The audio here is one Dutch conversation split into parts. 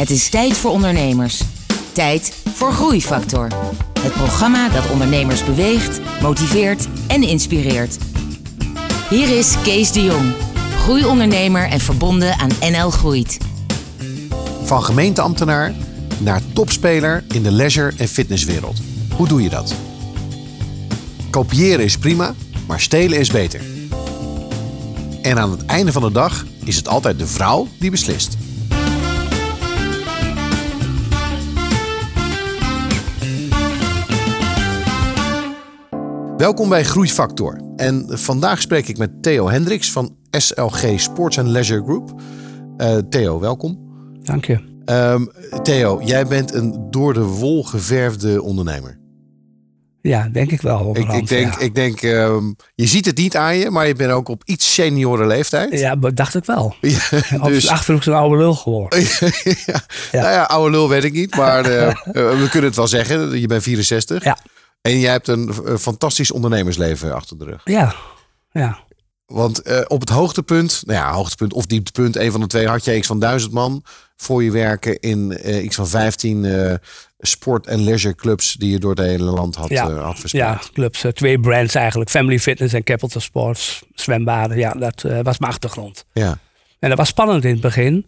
Het is tijd voor ondernemers. Tijd voor Groeifactor. Het programma dat ondernemers beweegt, motiveert en inspireert. Hier is Kees de Jong, groeiondernemer en verbonden aan NL Groeit. Van gemeenteambtenaar naar topspeler in de leisure- en fitnesswereld. Hoe doe je dat? Kopiëren is prima, maar stelen is beter. En aan het einde van de dag is het altijd de vrouw die beslist. Welkom bij Groeifactor. En vandaag spreek ik met Theo Hendricks van SLG Sports and Leisure Group. Eh, Theo, welkom. Dank je. Ehm, Theo, jij bent een door de wol geverfde ondernemer. Ja, denk ik wel. Ik, ik denk, ja. ik denk ehm, je ziet het niet aan je, maar je bent ook op iets senioren leeftijd. Ja, dacht ik wel. Ja, dus, Achterhoek zo'n oude lul geworden. ja. Nou ja, oude lul weet ik niet, maar eh, we kunnen het wel zeggen. Je bent 64. Ja. En jij hebt een eh, fantastisch ondernemersleven achter de rug. Ja, ja. Want eh, op het hoogtepunt, nou ja, hoogtepunt of dieptepunt, een van de twee, had je iets van duizend man voor je werken in eh, iets van 15 eh, sport- en leisureclubs die je door het hele land had, Ja. had verspreid. Ja, clubs. twee brands eigenlijk. Family Fitness en Capital Sports. Zwembaden. Ja, dat was mijn achtergrond. Ja. En dat was spannend in het begin.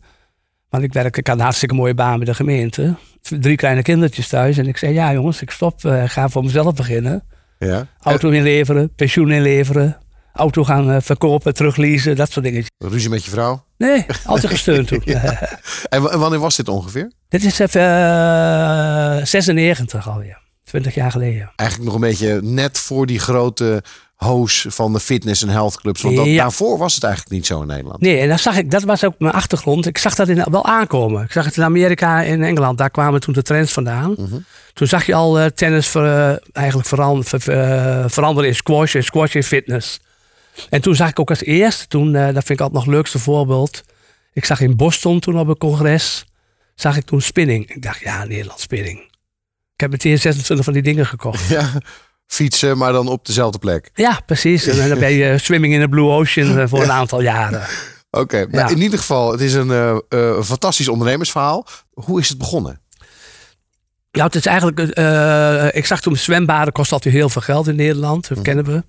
Want ik werk, ik had een hartstikke mooie baan bij de gemeente. Drie kleine kindertjes thuis. En ik zei, ja jongens, ik stop. eh, ga voor mezelf beginnen. ja. Auto inleveren, pensioen inleveren. Auto gaan eh, verkopen, terugleasen, dat soort dingen. En ruzie met je vrouw. Nee, altijd gesteund toen. En, wa- en wanneer was dit ongeveer? Dit is even eh, 96 alweer. 20 jaar geleden. Eigenlijk nog een beetje net voor die grote hoos van de fitness- en healthclubs. Want dat, Ja. daarvoor was het eigenlijk niet zo in Nederland. Nee, en dat, zag ik, dat was ook mijn achtergrond. Ik zag dat in, wel aankomen. Ik zag het in Amerika en Engeland. Daar kwamen toen de trends vandaan. Toen zag je al eh, tennis ver, eh, eigenlijk veran- ver- ver- veranderen in squash en squash in fitness. En toen zag ik ook als eerste, toen, eh, dat vind ik altijd nog het leukste voorbeeld. Ik zag in Boston toen op een congres, zag ik toen spinning. Ik dacht, ja, Nederland spinning. Ik heb meteen 26 van die dingen gekocht. Ja, fietsen, maar dan op dezelfde plek. Ja, precies. En dan ben je swimming in the blue ocean eh, voor een aantal jaren. Oké, nou, Ja. in ieder geval, het is een eh, eh, fantastisch ondernemersverhaal. Hoe is het begonnen? Ja, het is eigenlijk. ik zag toen zwembaden kost altijd heel veel geld in Nederland. Dat kennen we.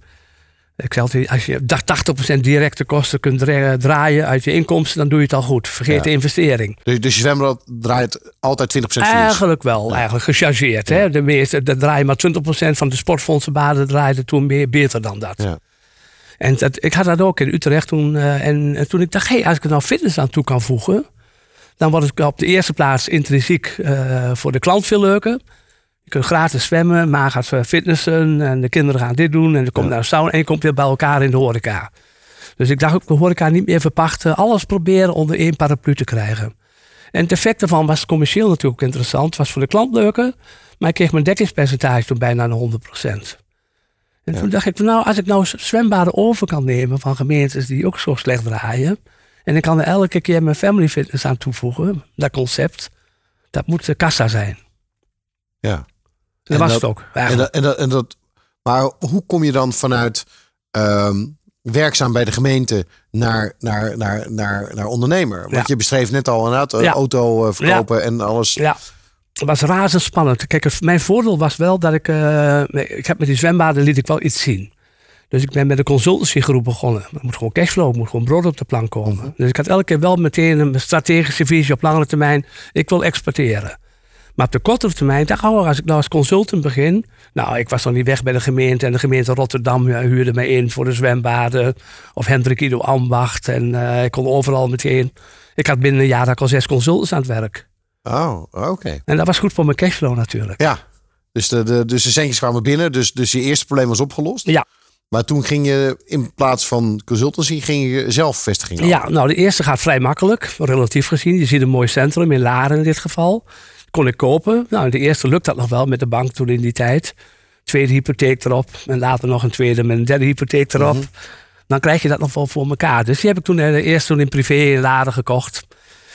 Ik zei altijd, als je dag 80% directe kosten kunt dra- draaien uit je inkomsten, dan doe je het al goed. Vergeet Ja. de investering. Dus, dus je zwembad draait altijd 20% verlies. Eigenlijk wel, eigenlijk gechargeerd. Hè? De meeste, dat draai je maar 20% van de sportfondsenbaden draaide toen meer beter dan dat. Ja. En dat, ik had dat ook in Utrecht toen. eh, en, en toen ik dacht, hey, als ik er nou fitness aan toe kan voegen, dan wordt het op de eerste plaats intrinsiek eh, voor de klant veel leuker. Kunt gratis zwemmen, maar gaat eh, fitnessen en de kinderen gaan dit doen en er komt Ja. naar een sauna en je komt weer bij elkaar in de horeca. Dus ik dacht ook de horeca niet meer verpachten, alles proberen onder één paraplu te krijgen. En het effect daarvan was commercieel natuurlijk ook interessant, was voor de klant leuker, maar ik kreeg mijn dekkingspercentage toen bijna naar 100%. En Ja. toen dacht ik, nou, als ik nou zwembaden over kan nemen van gemeentes die ook zo slecht draaien. En ik kan er elke keer mijn family fitness aan toevoegen. Dat concept, dat moet de kassa zijn. Ja. Dat En was dat- het ook. En dat, en dat, en dat, maar hoe kom je dan vanuit ehm, werkzaam bij de gemeente naar, naar, naar, naar, naar ondernemer? Want Ja. je beschreef net al inderdaad, eh, Ja. auto eh, verkopen en alles. Ja, het was razendspannend. Kijk, mijn voordeel was wel dat ik... eh, ik heb met die zwembaden liet ik wel iets zien. Dus ik ben met een consultancygroep begonnen. Er moet gewoon cashflow, er moet gewoon brood op de plank komen. Dus ik had elke keer wel meteen een strategische visie op langere termijn. Ik wil exporteren. Maar op de kortere termijn dacht ik, oh, als ik nou als consultant begin. Nou, ik was nog niet weg bij de gemeente. En de gemeente Rotterdam ja, huurde mij in voor de zwembaden. Of Hendrik Ido Ambacht. En eh, ik kon overal meteen. Ik had binnen een jaar had ik al zes consultants aan het werk. Oh, oké. En dat was goed voor mijn cashflow natuurlijk. Ja, dus de, de, dus de centjes kwamen binnen. Dus, dus je eerste probleem was opgelost. Ja. Maar toen ging je in plaats van consultancy, ging je zelf vestiging Ja, nou de eerste gaat vrij makkelijk, relatief gezien. Je ziet een mooi centrum in Laren in dit geval. Kon ik kopen. Nou, de eerste lukt dat nog wel met de bank toen in die tijd. Tweede hypotheek erop. En later nog een tweede met een derde hypotheek erop. Dan krijg je dat nog wel voor elkaar. Dus die heb ik toen eh, eerst toen in privé in Laren gekocht.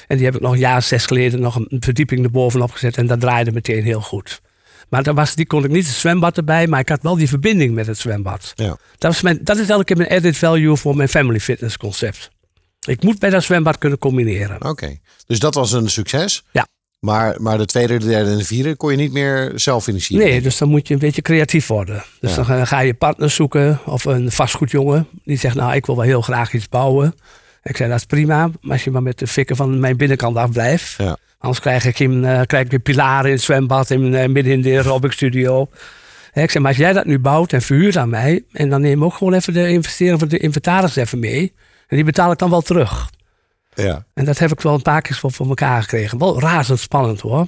En die heb ik nog een jaar zes geleden nog een verdieping erbovenop gezet. En dat draaide meteen heel goed. Maar dat was, die kon ik niet het zwembad erbij, maar ik had wel die verbinding met het zwembad. Ja. Dat, was mijn, dat is elke keer mijn added value voor mijn family fitness concept. Ik moet bij dat zwembad kunnen combineren. Oké, dus dat was een succes. Ja. Maar, maar de tweede, de derde en de vierde kon je niet meer zelf financieren. Nee, dus dan moet je een beetje creatief worden. Dus Ja. dan ga- je partner zoeken of een vastgoedjongen. Die zegt, nou, ik wil wel heel graag iets bouwen. Ik zei, dat is prima, maar als je maar met de fikken van mijn binnenkant afblijft. Ja. Anders krijg ik, geen, eh, krijg ik een pilaar in het zwembad in, eh, midden in de aerobic studio. Ik zeg, maar als jij dat nu bouwt en verhuurt aan mij... en dan neem ik ook gewoon even de investering van de inventaris even mee... en die betaal ik dan wel terug. Ja. En dat heb ik wel een paar keer voor, voor elkaar gekregen. Wel razendspannend hoor.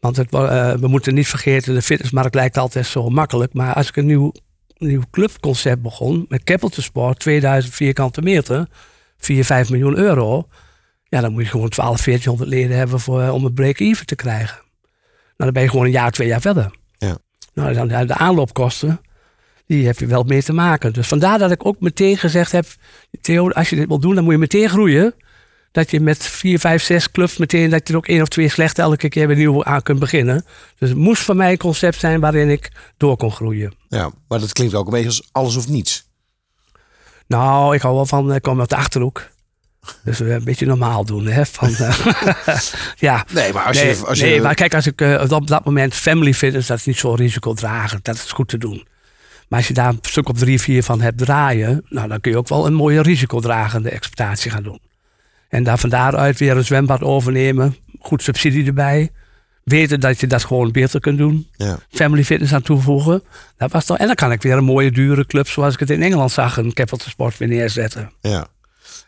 Want het, eh, we moeten niet vergeten, de fitnessmarkt lijkt altijd zo makkelijk. Maar als ik een nieuw, nieuw clubconcept begon met Capital Sport, 2000 vierkante meter, 4, 5 miljoen euro. Ja, dan moet je gewoon 12, 1400 leden hebben voor, eh, om een break-even te krijgen. Nou, dan ben je gewoon een jaar, twee jaar verder. Ja. Nou, dan de aanloopkosten, die heb je wel mee te maken. Dus vandaar dat ik ook meteen gezegd heb, Theo, als je dit wil doen, dan moet je meteen groeien dat je met vier, vijf, zes clubs meteen dat je er ook één of twee slechte elke keer weer nieuw aan kunt beginnen. Dus het moest voor mij een concept zijn waarin ik door kon groeien. ja, maar dat klinkt ook een beetje als alles of niets. Nou, ik hou wel van, ik kom uit de achterhoek. Dus eh, een beetje normaal doen. Hè? Van, eh, ja. Nee, maar als nee, je... Als nee, je maar kijk, als ik eh, op dat moment family fitness, dat is niet zo risicodragend. Dat is goed te doen. Maar als je daar een stuk op drie, vier van hebt draaien, nou, dan kun je ook wel een mooie risicodragende exploitatie gaan doen. En daar van daaruit weer een zwembad overnemen, goed subsidie erbij. Weten dat je dat gewoon beter kunt doen. ja. Family fitness aan toevoegen. Dat was toch, en dan kan ik weer een mooie dure club zoals ik het in Engeland zag, een Capital Sport weer neerzetten. Ja.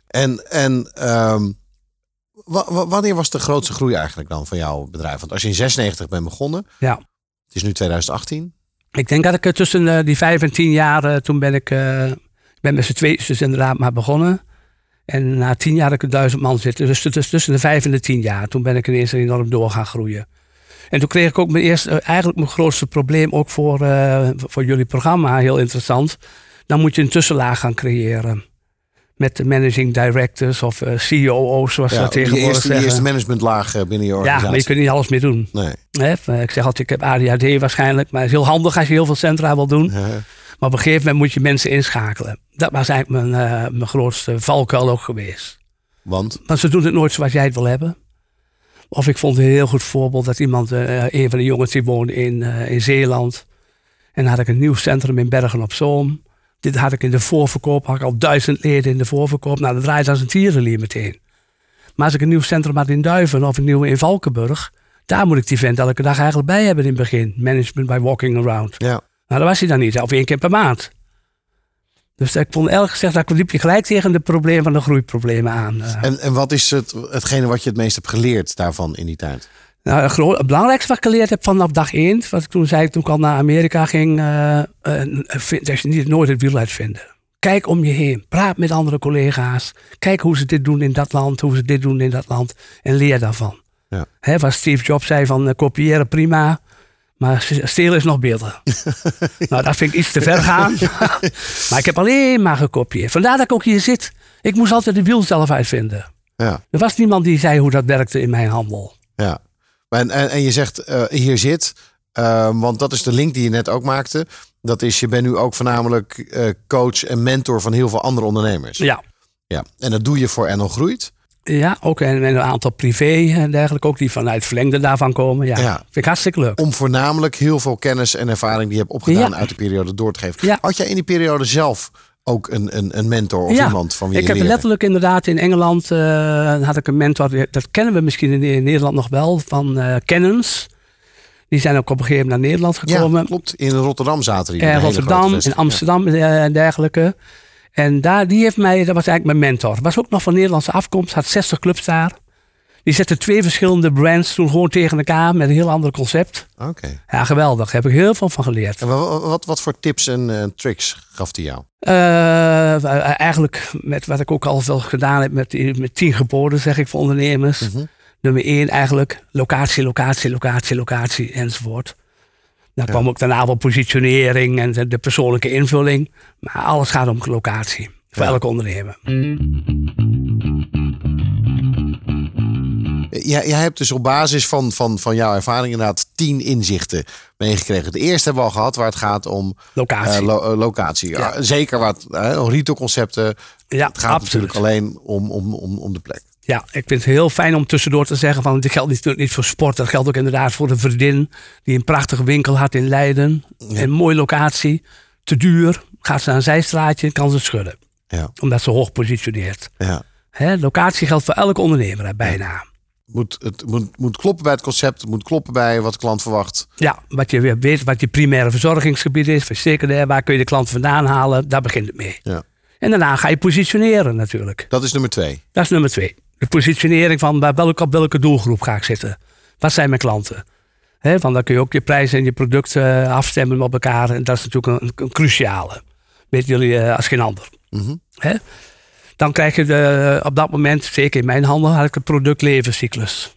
En, en ehm, wa- wa- wanneer was de grootste groei eigenlijk dan van jouw bedrijf? Want als je in 96 bent begonnen, Ja. het is nu 2018. Ik denk dat ik tussen eh, die vijf en tien jaar, eh, toen ben ik, eh, ik ben met z'n tweeën dus inderdaad maar begonnen. En na tien jaar heb ik duizend man zitten. Dus tussen de vijf en de tien jaar. Toen ben ik ineens enorm door gaan groeien. En toen kreeg ik ook mijn eerste, eh, eigenlijk mijn grootste probleem ook voor, eh, voor jullie programma, heel interessant. Dan moet je een tussenlaag gaan creëren. Met de managing directors of eh COO's, zoals Ja, dat tegenwoordig eerste, die zeggen. eerste managementlaag binnen je ja, organisatie. maar je kunt niet alles meer doen. Nee. Ik zeg altijd, ik heb ADHD waarschijnlijk. Maar het is heel handig als je heel veel centra wil doen. Eh, Maar op een gegeven moment moet je mensen inschakelen. Dat was eigenlijk mijn, eh, mijn grootste valkuil ook geweest. want? Maar ze doen het nooit zoals jij het wil hebben. Of ik vond een heel goed voorbeeld dat iemand, eh, een van de jongens die woonde in, eh, in Zeeland. En dan had ik een nieuw centrum in Bergen op Zoom. Dit had ik in de voorverkoop, had ik al duizend leden in de voorverkoop. Nou, dat draait als een tierenlier meteen. Maar als ik een nieuw centrum had in Duiven of een nieuwe in Valkenburg. Daar moet ik die vent elke dag eigenlijk bij hebben in het begin. Management by walking around. Ja. Nou, dat was hij dan niet. Of één keer per maand. Dus ik vond elk gezegd, dat liep je gelijk tegen de problemen van de groeiproblemen aan. eh. En, en wat is het, hetgene wat je het meest hebt geleerd daarvan in die tijd? Nou, het, belangrijkste wat ik geleerd heb vanaf dag één, wat ik toen zei, toen ik al naar Amerika ging, eh, vind, dat je niet nooit het wiel uitvinden. Kijk om je heen, praat met andere collega's, kijk hoe ze dit doen in dat land, hoe ze dit doen in dat land en leer daarvan. Ja. Hè, wat Steve Jobs zei van kopiëren prima, maar stelen is nog beter. nou, dat vind ik iets te ver gaan. maar ik heb alleen maar gekopieerd. Vandaar dat ik ook hier zit. Ik moest altijd de wiel zelf uitvinden. Ja. Er was niemand die zei hoe dat werkte in mijn handel. Ja. En, en, en je zegt eh, hier zit, eh, want dat is de link die je net ook maakte. Dat is, je bent nu ook voornamelijk eh, coach en mentor van heel veel andere ondernemers. Ja. Ja. En dat doe je voor NL Groeit. Ja, ook en, en een aantal privé en dergelijke, ook die vanuit verlengde daarvan komen. Ja, Ja. vind ik hartstikke leuk. Om voornamelijk heel veel kennis en ervaring die je hebt opgedaan Ja. uit de periode door te geven. Ja. Had jij in die periode zelf ook een, een, een mentor of iemand van wie Ik je heb leerde? letterlijk inderdaad in Engeland, eh, had ik een mentor, dat kennen we misschien in, in Nederland nog wel, van eh Cannons. Die zijn ook op een gegeven moment naar Nederland gekomen. Ja, klopt. In Rotterdam zaten die. Eh, hele Rotterdam, in. Amsterdam eh, en dergelijke. En daar, die heeft mij, dat was eigenlijk mijn mentor. Was ook nog van Nederlandse afkomst, had 60 clubs daar. Die zetten twee verschillende brands toen gewoon tegen elkaar met een heel ander concept. Oké. Ja, geweldig. Daar heb ik heel veel van geleerd. En wat, wat, wat voor tips en eh, tricks gaf hij jou? Eh, eigenlijk met wat ik ook al veel gedaan heb met, met tien geboden, zeg ik voor ondernemers. Mhm. Nummer één eigenlijk locatie, locatie, locatie, locatie enzovoort. Dan kwam ook daarna wel positionering en de, de persoonlijke invulling. Maar alles gaat om locatie. Voor elke ondernemer. Jij, jij hebt dus op basis van, van, van jouw ervaring inderdaad tien inzichten meegekregen. De eerste hebben we al gehad waar het gaat om Locatie. eh, lo- eh, locatie. Ja, zeker wat uh, retailconcepten. ja, Het gaat absoluut. natuurlijk alleen om, om, om, om de plek. Ja, ik vind het heel fijn om tussendoor te zeggen van dit geldt niet, niet voor sport. Dat geldt ook inderdaad voor een vriendin die een prachtige winkel had in Leiden. Een mooie locatie. Te duur. Gaat ze naar een zijstraatje kan ze schudden. Ja. Omdat ze hoog positioneert. Ja. Hè, locatie geldt voor elke ondernemer hè, bijna. Moet, het moet, moet kloppen bij het concept. Het moet kloppen bij wat de klant verwacht. Ja, wat je weer weet, wat je primaire verzorgingsgebied is, verzekerde, waar kun je de klant vandaan halen, daar begint het mee. Ja. En daarna ga je positioneren natuurlijk. Dat is nummer twee. Dat is nummer twee. De positionering van bij welke, op welke doelgroep ga ik zitten. Wat zijn mijn klanten? Hè, want dan kun je ook je prijzen en je product eh, afstemmen op elkaar. En dat is natuurlijk een, een cruciale. Weten jullie eh, als geen ander. Mhm. Dan krijg je de, op dat moment, zeker in mijn handen, had ik een productlevenscyclus.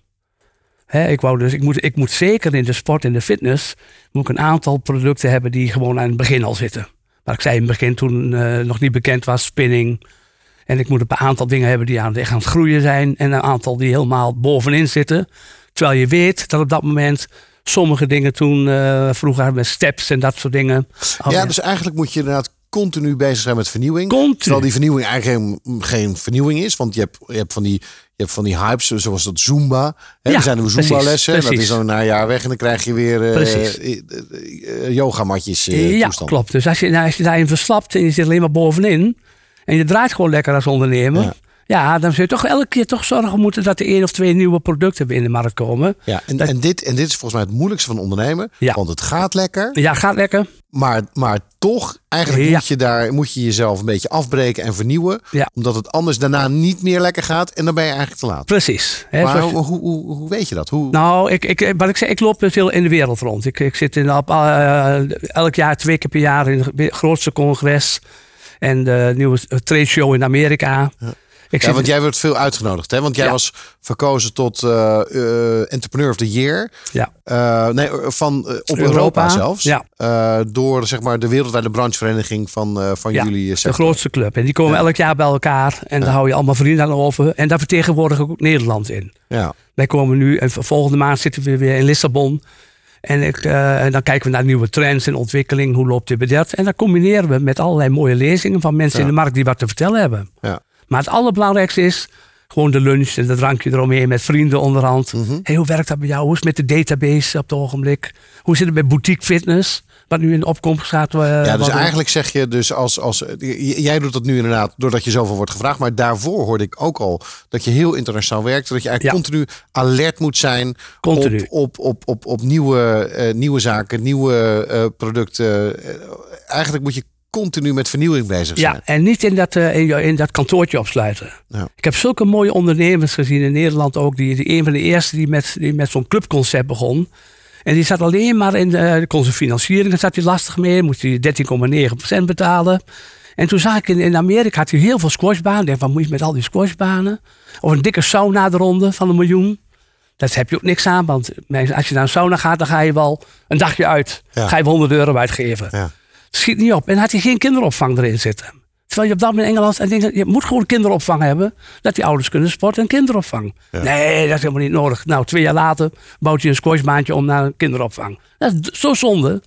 Hè, ik, wou dus, ik, moet, ik moet zeker in de sport en de fitness moet ik een aantal producten hebben die gewoon aan het begin al zitten. Wat ik zei in het begin toen eh, nog niet bekend was, spinning. En ik moet een aantal dingen hebben die aan, echt aan het groeien zijn. En een aantal die helemaal bovenin zitten. Terwijl je weet dat op dat moment sommige dingen toen eh, vroeger met steps en dat soort dingen. Oh, ja, dus eigenlijk moet je inderdaad continu bezig zijn met vernieuwing. Continu. Terwijl die vernieuwing eigenlijk geen, geen vernieuwing is. Want je hebt, je hebt van die... Je hebt van die hypes, zoals dat Zumba. Hè, Ja, er zijn precies, Zumba-lessen. Dat is dan na een jaar weg. En dan krijg je weer eh, yogamatjes ja, toestand. klopt. Dus als je, nou, als je daarin verslapt en je zit alleen maar bovenin. En je draait gewoon lekker als ondernemer. Ja. Ja. dan zul je toch elke keer toch zorgen moeten dat er één of twee nieuwe producten in de markt komen. Ja, en, Dat- en, dit, en dit is volgens mij het moeilijkste van ondernemen. Ja. Want het gaat lekker. Ja, gaat lekker. Maar, maar toch, eigenlijk Ja. moet, je daar, moet je jezelf een beetje afbreken en vernieuwen. Ja. Omdat het anders daarna niet meer lekker gaat. En dan ben je eigenlijk te laat. Precies. Hè, Maar hoe, hoe, hoe, hoe weet je dat? Hoe, Nou, ik, ik, wat ik zei, ik loop heel in de wereld rond. Ik, ik zit in, eh, elk jaar, twee keer per jaar in het grootste congres. En de nieuwe trade show in Amerika. Ik ja, zit- want jij wordt veel uitgenodigd. Hè? Want jij Ja. was verkozen tot eh, eh, Entrepreneur of the Year. ja, Eh, nee, van, eh, op Europa, Europa, zelfs. ja. Eh, door zeg maar, de wereldwijde branchevereniging van, eh, van ja, jullie de sector. grootste club. En die komen Ja. elk jaar bij elkaar. En daar hou je allemaal vrienden aan over. En daar vertegenwoordig ik ook Nederland in. Ja. Wij komen nu, en volgende maand zitten we weer in Lissabon. En, ik, eh, en dan kijken we naar nieuwe trends en ontwikkeling. Hoe loopt dit bedrijf? En dan combineren we met allerlei mooie lezingen van mensen Ja. in de markt die wat te vertellen hebben. Ja. Maar het allerbelangrijkste is gewoon de lunch en de drankje eromheen met vrienden onderhand. Mhm. Hey, hoe werkt dat bij jou? Hoe is het met de database op het ogenblik? Hoe zit het met boutique fitness? Wat nu in de opkomst gaat. eh, Ja, dus eigenlijk zeg je dus als, als jij doet dat nu inderdaad doordat je zoveel wordt gevraagd. Maar daarvoor hoorde ik ook al dat je heel internationaal werkt. Dat je eigenlijk continu alert moet zijn Continu. op, op, op, op, op nieuwe, eh, nieuwe zaken, nieuwe eh, producten. Eigenlijk moet je continu met vernieuwing bezig zijn. Ja, en niet in dat, eh, in, in dat kantoortje opsluiten. Ja. Ik heb zulke mooie ondernemers gezien in Nederland ook. Die, die een van de eerste die met, die met zo'n clubconcept begon. En die zat alleen maar in de, kon zijn financiering, daar zat hij lastig mee. Moest hij 13,9% betalen. En toen zag ik in, in Amerika had hij heel veel squashbanen. Ik denk, wat moet je met al die squashbanen? Of een dikke sauna eronder van een miljoen. Daar heb je ook niks aan, want als je naar een sauna gaat, dan ga je wel een dagje uit. Ja. Ga je wel 100 euro uitgeven. Ja. Schiet niet op. En had hij geen kinderopvang erin zitten. Terwijl je op dat moment in Engeland, en je moet gewoon kinderopvang hebben. Dat die ouders kunnen sporten en kinderopvang. Nee, dat is helemaal niet nodig. Nou, twee jaar later bouwt je een squashbaantje om naar een kinderopvang. Dat is zo zonde.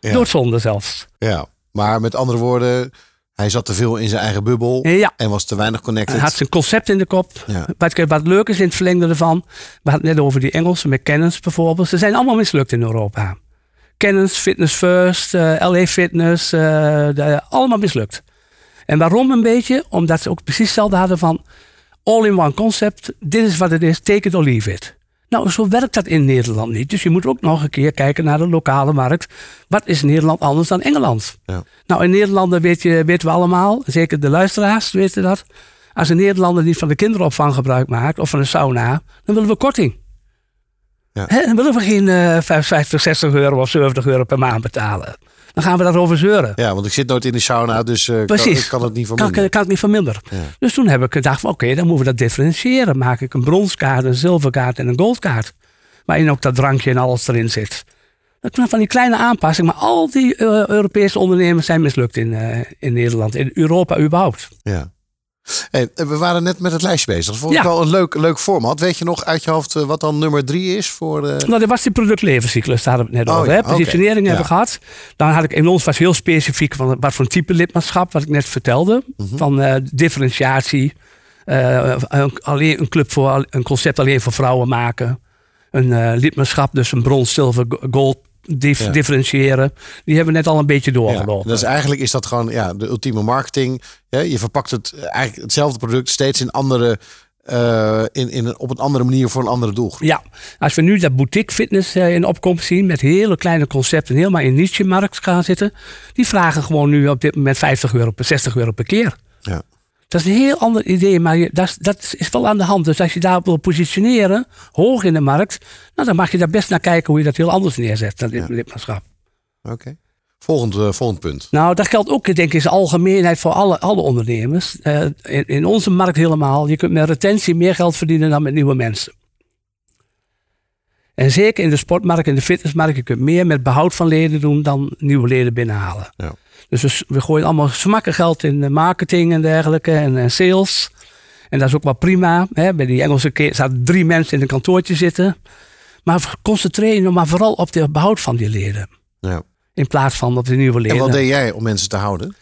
Ja. Doodzonde zelfs. Ja. Maar met andere woorden, hij zat te veel in zijn eigen bubbel Ja. en was te weinig connected. Hij had zijn concept in de kop. Ja. Wat, wat leuk is in het verlengde ervan. We hadden het net over die Engelsen met Cannons bijvoorbeeld. Ze zijn allemaal mislukt in Europa. Cannons, Fitness First, eh, LA Fitness, eh, de- allemaal mislukt. En waarom een beetje? Omdat ze ook precies hetzelfde hadden van all-in-one concept. Dit is wat het is, take it or leave it. Nou, zo werkt dat in Nederland niet. Dus je moet ook nog een keer kijken naar de lokale markt. Wat is Nederland anders dan Engeland? Ja. Nou, in Nederland weet je, weten we allemaal, zeker de luisteraars weten dat. Als een Nederlander niet van de kinderopvang gebruik maakt of van een sauna, dan willen we korting. Ja. Dan willen we geen eh 55, 60 euro of 70 euro per maand betalen. Dan gaan we daarover zeuren. Ja, want ik zit nooit in de sauna, dus eh, kan, Precies. ik kan het niet verminderen. kan, kan ik niet verminderen. Ja. Dus toen heb ik gedacht, van, oké, dan moeten we dat differentiëren. Maak ik een bronskaart, een zilverkaart en een goldkaart. Waarin ook dat drankje en alles erin zit. Dat zijn van die kleine aanpassingen. Maar al die eh, Europese ondernemers zijn mislukt in, eh, in Nederland. In Europa überhaupt. Ja. Hey, we waren net met het lijstje bezig. Dat vond ik wel een leuk, leuk format. Weet je nog uit je hoofd eh, wat dan nummer drie is voor de... Nou, dat was die productlevenscyclus, daar hadden we het net Oh, over. ja? Positionering hebben we ja. gehad. Dan had ik in ons was heel specifiek van wat voor een type lidmaatschap, wat ik net vertelde. Mhm. Van eh, differentiatie. Eh, een, alleen een club voor een concept alleen voor vrouwen maken. Een eh lidmaatschap, dus een brons, zilver, gold dif- Ja. differentiëren. Die hebben we net al een beetje doorgelopen. is eigenlijk is dat gewoon ja, de ultieme marketing. Ja, je verpakt het eigenlijk hetzelfde product steeds in andere, eh, in, in, op een andere manier voor een andere doelgroep. Ja, als we nu dat boutique fitness eh, in opkomst zien met hele kleine concepten, helemaal in niche-markt gaan zitten, die vragen gewoon nu op dit moment 50 euro per 60 euro per keer. Ja. Dat is een heel ander idee, maar je, dat, is- dat is wel aan de hand. Dus als je daarop wil positioneren, hoog in de markt, nou, dan mag je daar best naar kijken hoe je dat heel anders neerzet, dat lid- lidmaatschap. Oké. Volgend, eh, volgend punt. Nou, dat geldt ook, denk ik, in zijn algemeenheid voor alle, alle ondernemers. Eh, in, in onze markt helemaal. Je kunt met retentie meer geld verdienen dan met nieuwe mensen. En zeker in de sportmarkt en de fitnessmarkt, je kunt meer met behoud van leden doen dan nieuwe leden binnenhalen. Ja. Dus we, gooien allemaal smakken geld in eh, marketing en dergelijke en, en sales. En dat is ook wel prima. Hè? Bij die Engelse keer zaten drie mensen in een kantoortje zitten. Maar concentreer je nou maar vooral op de behoud van die leden. Ja. In plaats van op de nieuwe leden. En wat deed jij om mensen te houden?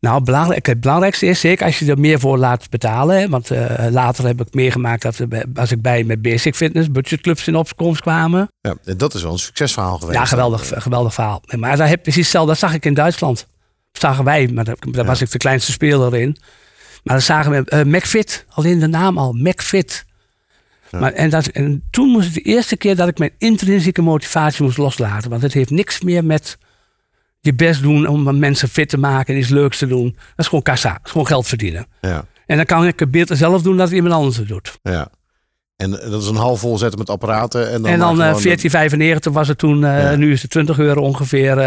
Nou, belangrijk, het belangrijkste is zeker als je er meer voor laat betalen. Hè, want eh, later heb ik meegemaakt dat als ik bij met Basic Fitness budgetclubs in opkomst kwamen. Ja, en dat is wel een succesverhaal geweest. Ja, geweldig, geweldig verhaal. Maar daar heb precies hetzelfde. Dat zag ik in Duitsland. Dat zagen wij, maar daar, daar was ik de kleinste speler in. Maar dat zagen we eh McFit, alleen de naam al, McFit. Maar, en, dat, en toen moest het de eerste keer dat ik mijn intrinsieke motivatie moest loslaten. Want het heeft niks meer met je best doen om mensen fit te maken en iets leuks te doen. Dat is gewoon kassa, dat is gewoon geld verdienen. Ja, En dan kan ik het beter zelf doen dan dat iemand anders het doet. ja. En eh, dat is een half vol zetten met apparaten. En dan, en dan maar eh gewoon- 14,95 was het toen, eh, nu is het 20 euro ongeveer.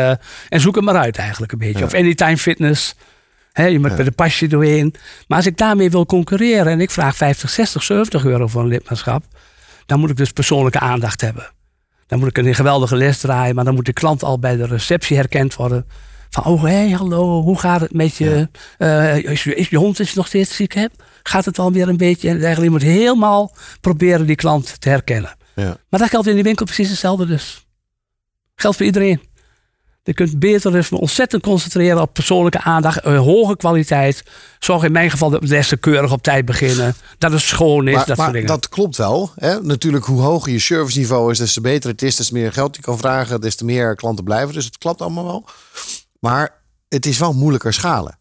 en zoek het maar uit eigenlijk een beetje. Ja. Of Anytime Fitness. Hè, je moet Ja. met een pasje doorheen. Maar als ik daarmee wil concurreren en ik vraag 50, 60, 70 euro voor een lidmaatschap. Dan moet ik dus persoonlijke aandacht hebben. Dan moet ik een geweldige les draaien. Maar dan moet de klant al bij de receptie herkend worden. Van, oh hé, hey, hallo, hoe gaat het met je? Eh, is, je is je hond is nog steeds ziek? Hè? Gaat het alweer een beetje? En eigenlijk, je moet helemaal proberen die klant te herkennen. Ja. Maar dat geldt in die winkel precies hetzelfde dus. Geldt voor iedereen. Je kunt beter dus ontzettend concentreren op persoonlijke aandacht, eh, hoge kwaliteit. Zorg in mijn geval dat de lessen keurig op tijd beginnen. Dat het schoon is, Maar, dat maar soort dingen. dat klopt wel. Hè? Natuurlijk, hoe hoger je serviceniveau is, des te beter het is, des te meer geld je kan vragen, des te meer klanten blijven. Dus het klopt allemaal wel. Maar het is wel moeilijker schalen.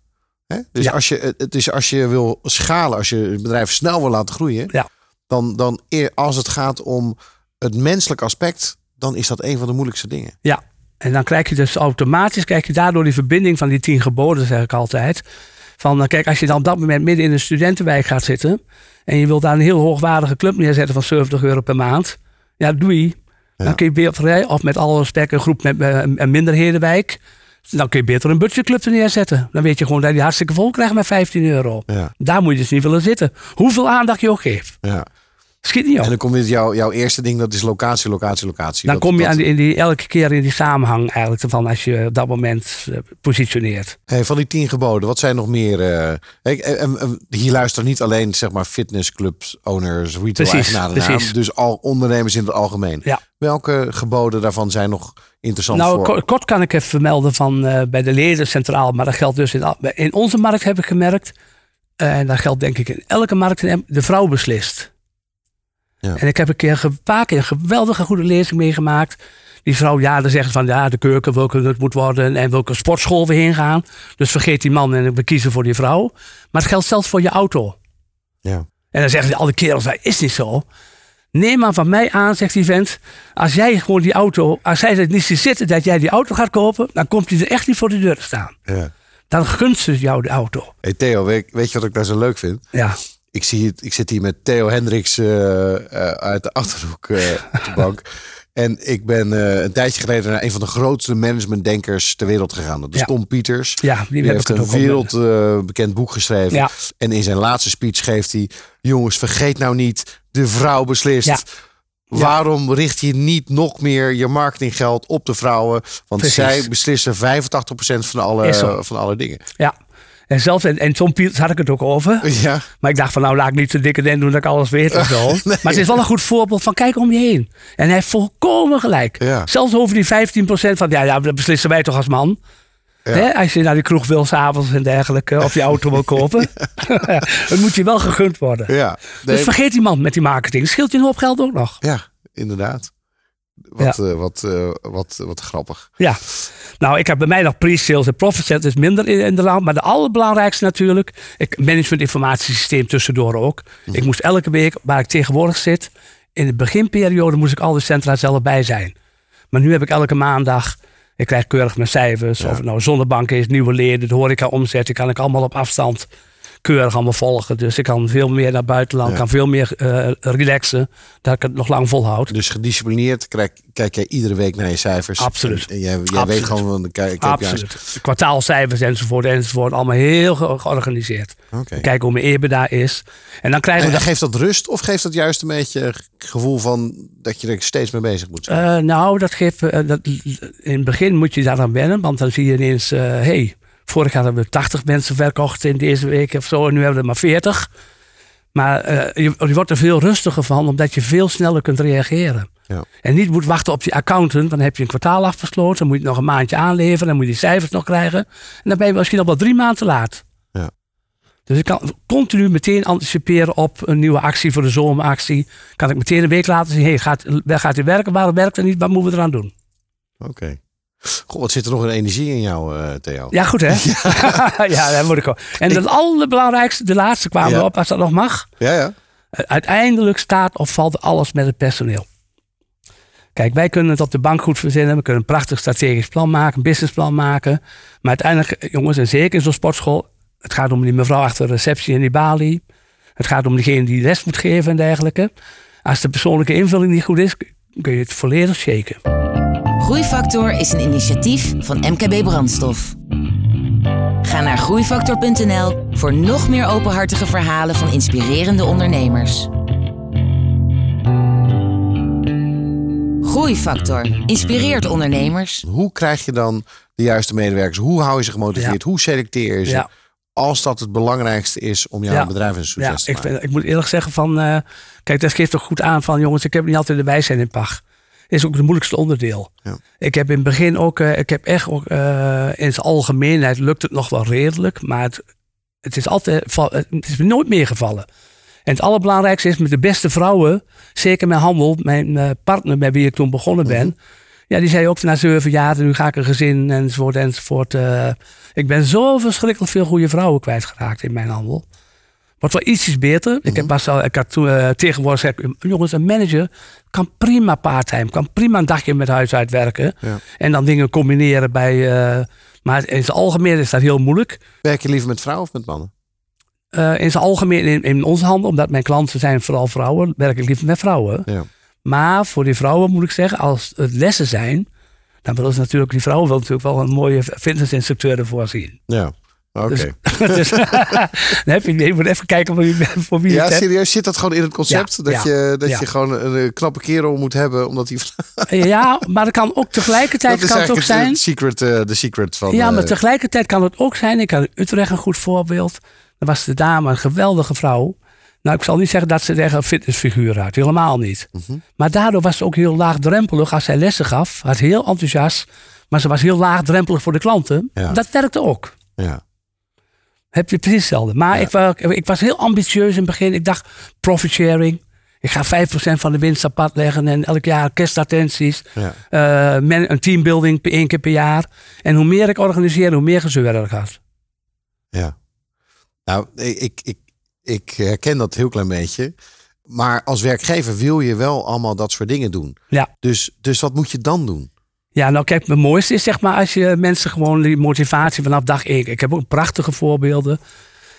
Hè? Dus Ja. als, je, het is als je wil schalen, als je het bedrijf snel wil laten groeien, Ja. dan, dan als het gaat om het menselijk aspect, dan is dat een van de moeilijkste dingen. Ja, en dan krijg je dus automatisch, krijg je daardoor die verbinding van die tien geboden, zeg ik altijd. Van, eh, kijk, als je dan op dat moment midden in een studentenwijk gaat zitten. en je wilt daar een heel hoogwaardige club neerzetten van 70 euro per maand. Ja, doei. Ja. Dan kun je beter, of met alle respect, een groep met eh, een minderhedenwijk. Dan kun je beter een budgetclub er neerzetten. Dan weet je gewoon dat je die hartstikke vol krijgt met 15 euro. Ja, Daar moet je dus niet willen zitten. Hoeveel aandacht je ook geeft. ja. Schiet niet op. En dan komt dit jouw, jouw eerste ding, dat is locatie, locatie, locatie. Dan Dat- kom je dat- aan die, in die, elke keer in die samenhang eigenlijk van als je op dat moment eh, positioneert. Hey, van die tien geboden, wat zijn nog meer? eh, kijk, en- en- en hier luisteren niet alleen zeg maar fitnessclubs, owners, retail Precies, eigenaren naar, dus al ondernemers in het algemeen. Ja. Welke geboden daarvan zijn nog interessant Nou, voor? ko- kort kan ik even vermelden van eh, bij de leden centraal, maar dat geldt dus in, in onze markt heb ik gemerkt. eh, En dat geldt denk ik in elke markt. De vrouw beslist. Ja. En ik heb een keer ge- een paar keer een geweldige goede lezing meegemaakt. Die vrouw, ja, dan zegt van ja, de keuken, welke het moet worden en welke sportschool we heen gaan. Dus vergeet die man en we kiezen voor die vrouw. Maar het geldt zelfs voor je auto. Ja. En dan zeggen alle kerels, dat is niet zo. Neem maar van mij aan, zegt die vent. Als jij gewoon die auto, als zij het niet ziet zitten dat jij die auto gaat kopen, dan komt hij er echt niet voor de deur te staan. Ja. Dan gunt ze jou de auto. Hey Theo, weet, weet je wat ik daar zo leuk vind? Ja, Ik, zie het, ik zit hier met Theo Hendricks eh, eh, uit de Achterhoek eh, op de bank. En ik ben een tijdje geleden naar een van de grootste managementdenkers ter wereld gegaan. Dat is Ja. Tom Pieters. ja die, Die heeft een wereldbekend boek geschreven. Ja. En in zijn laatste speech geeft hij... Jongens, vergeet nou niet, de vrouw beslist. Ja. Waarom richt je niet nog meer je marketinggeld op de vrouwen? Want Precies. zij beslissen 85% van alle, van alle dingen. Ja. En zelfs, en, en Tom had ik het ook over. Ja, Maar ik dacht van nou laat ik niet te dikke den doen dat ik alles weet of zo. Maar het is wel een goed voorbeeld van kijk om je heen. En hij heeft volkomen gelijk. Ja. Zelfs over die 15% van ja, ja, dat beslissen wij toch als man. Hè, als je naar die kroeg wil s'avonds en dergelijke, of je auto wil kopen. dan moet je wel gegund worden. Ja, Dus vergeet die man met die marketing. Scheelt je een hoop geld ook nog. ja inderdaad. Wat, eh, wat, eh, wat, wat grappig. Ja. Nou, ik heb bij mij nog pre-sales en profit is minder in, in de land. Maar de allerbelangrijkste natuurlijk, ik management informatiesysteem tussendoor ook. Ik moest elke week, waar ik tegenwoordig zit, in de beginperiode moest ik al de centra zelf bij zijn. Maar nu heb ik elke maandag, ik krijg keurig mijn cijfers. Of het nou zonnebank is, nieuwe leden, de horeca omzet. Die kan ik allemaal op afstand keurig allemaal volgen. Dus ik kan veel meer naar buitenland, Ja. kan veel meer eh, relaxen. Dat ik het nog lang volhoud. Dus gedisciplineerd kijk, kijk jij iedere week naar je cijfers. Absoluut. En, en jij, jij Absoluut. weet gewoon, van, heb Absoluut. De kwartaalcijfers enzovoort enzovoort. Allemaal heel ge- georganiseerd. Oké. Kijken hoe mijn EBITDA is. En dan krijgen En, we... en geeft dat rust of geeft dat juist een beetje het gevoel van dat je er steeds mee bezig moet zijn? Eh, nou, dat geeft... eh, dat, in het begin moet je daar aan wennen. Want dan zie je ineens... hey, vorig jaar hebben we 80 mensen verkocht in deze week of zo. En nu hebben we er maar 40. Maar eh, je, je wordt er veel rustiger van. Omdat je veel sneller kunt reageren. Ja. En niet moet wachten op je accountant. Want dan heb je een kwartaal afgesloten. Dan moet je het nog een maandje aanleveren. Dan moet je die cijfers nog krijgen. En dan ben je misschien al wel drie maanden te laat. Ja. Dus ik kan continu meteen anticiperen op een nieuwe actie voor de zomeractie. Kan ik meteen een week later zien. Hey, gaat, waar gaat hij werken? Waarom werkt het niet? Wat moeten we eraan doen? Oké. Goh, wat zit er nog een energie in jou, eh, Theo? Ja, goed hè? Ja, dat moet ik ook. En het allerbelangrijkste, de laatste kwamen Ja. we op, als dat nog mag. Ja, ja. Uiteindelijk staat of valt alles met het personeel. Kijk, wij kunnen het op de bank goed verzinnen. We kunnen een prachtig strategisch plan maken, een businessplan maken. Maar uiteindelijk, jongens, en zeker in zo'n sportschool, het gaat om die mevrouw achter de receptie en die balie. Het gaat om degene die les moet geven en dergelijke. Als de persoonlijke invulling niet goed is, kun je het volledig shaken. Groeifactor is een initiatief van MKB Brandstof. Ga naar groeifactor.nl voor nog meer openhartige verhalen van inspirerende ondernemers. Groeifactor inspireert ondernemers. Hoe krijg je dan de juiste medewerkers? Hoe hou je ze gemotiveerd? Hoe selecteer je ze? Ja. Als dat het belangrijkste is om jouw Ja. bedrijf een succes Ja, te ik, maken. vind, ik moet eerlijk zeggen van... eh, kijk, dat geeft toch goed aan van... jongens, ik heb niet altijd de wijsheid in pacht. Is ook het moeilijkste onderdeel. Ja. Ik heb in het begin ook... eh, ik heb echt ook... eh, in zijn algemeenheid lukt het nog wel redelijk. Maar het, het is altijd... val- Het is me nooit meegevallen. En het allerbelangrijkste is met de beste vrouwen... zeker met handel... mijn eh, partner met wie ik toen begonnen ben... Ja, die zei ook na zeven jaar, nu ga ik een gezin enzovoort enzovoort. eh, ik ben zo verschrikkelijk veel goede vrouwen kwijtgeraakt in mijn handel. Wordt wel ietsjes beter. Ik, heb, was al, ik had toen, eh, tegenwoordig jongens, een manager kan prima parttime, kan prima een dagje met huis uitwerken. Ja. En dan dingen combineren bij. eh, maar in zijn algemeen is dat heel moeilijk. Werk je liever met vrouwen of met mannen? Eh, in zijn algemeen, in, in onze handel, omdat mijn klanten zijn vooral vrouwen, werk ik liever met vrouwen. Ja. Maar voor die vrouwen moet ik zeggen, als het lessen zijn, dan willen ze natuurlijk, die vrouwen willen natuurlijk wel een mooie fitnessinstructeur ervoor zien. Ja. Oké. Dus, dus dan heb je, je moet even kijken voor wie, voor wie Ja, het hebt. serieus, zit dat gewoon in het concept? Ja, dat ja, je, dat ja. je gewoon een, knappe kerel moet hebben, omdat die... Ja, maar dat kan ook tegelijkertijd dat kan het ook zijn. secret, eh, de secret van... Ja, maar eh, tegelijkertijd kan het ook zijn. Ik had Utrecht een goed voorbeeld. Daar was de dame een geweldige vrouw. Nou, ik zal niet zeggen dat ze er een fitnessfiguur had. Helemaal niet. Mhm. Maar daardoor was ze ook heel laagdrempelig als zij lessen gaf. Was heel enthousiast. Maar ze was heel laagdrempelig voor de klanten. Ja. Dat werkte ook. ja. Heb je precies hetzelfde. Maar Ja. ik, ik was heel ambitieus in het begin. Ik dacht, profit sharing. Ik ga 5% van de winst apart leggen. En elk jaar kerstattenties. Ja. men- een teambuilding één keer per jaar. En hoe meer ik organiseer, hoe meer gezeur er gaat. Ja. Nou, ik, ik, ik herken dat heel klein beetje. Maar als werkgever wil je wel allemaal dat soort dingen doen. Ja. Dus, dus wat moet je dan doen? Ja, nou kijk, het mooiste is zeg maar als je mensen gewoon die motivatie vanaf dag één. Ik heb ook prachtige voorbeelden.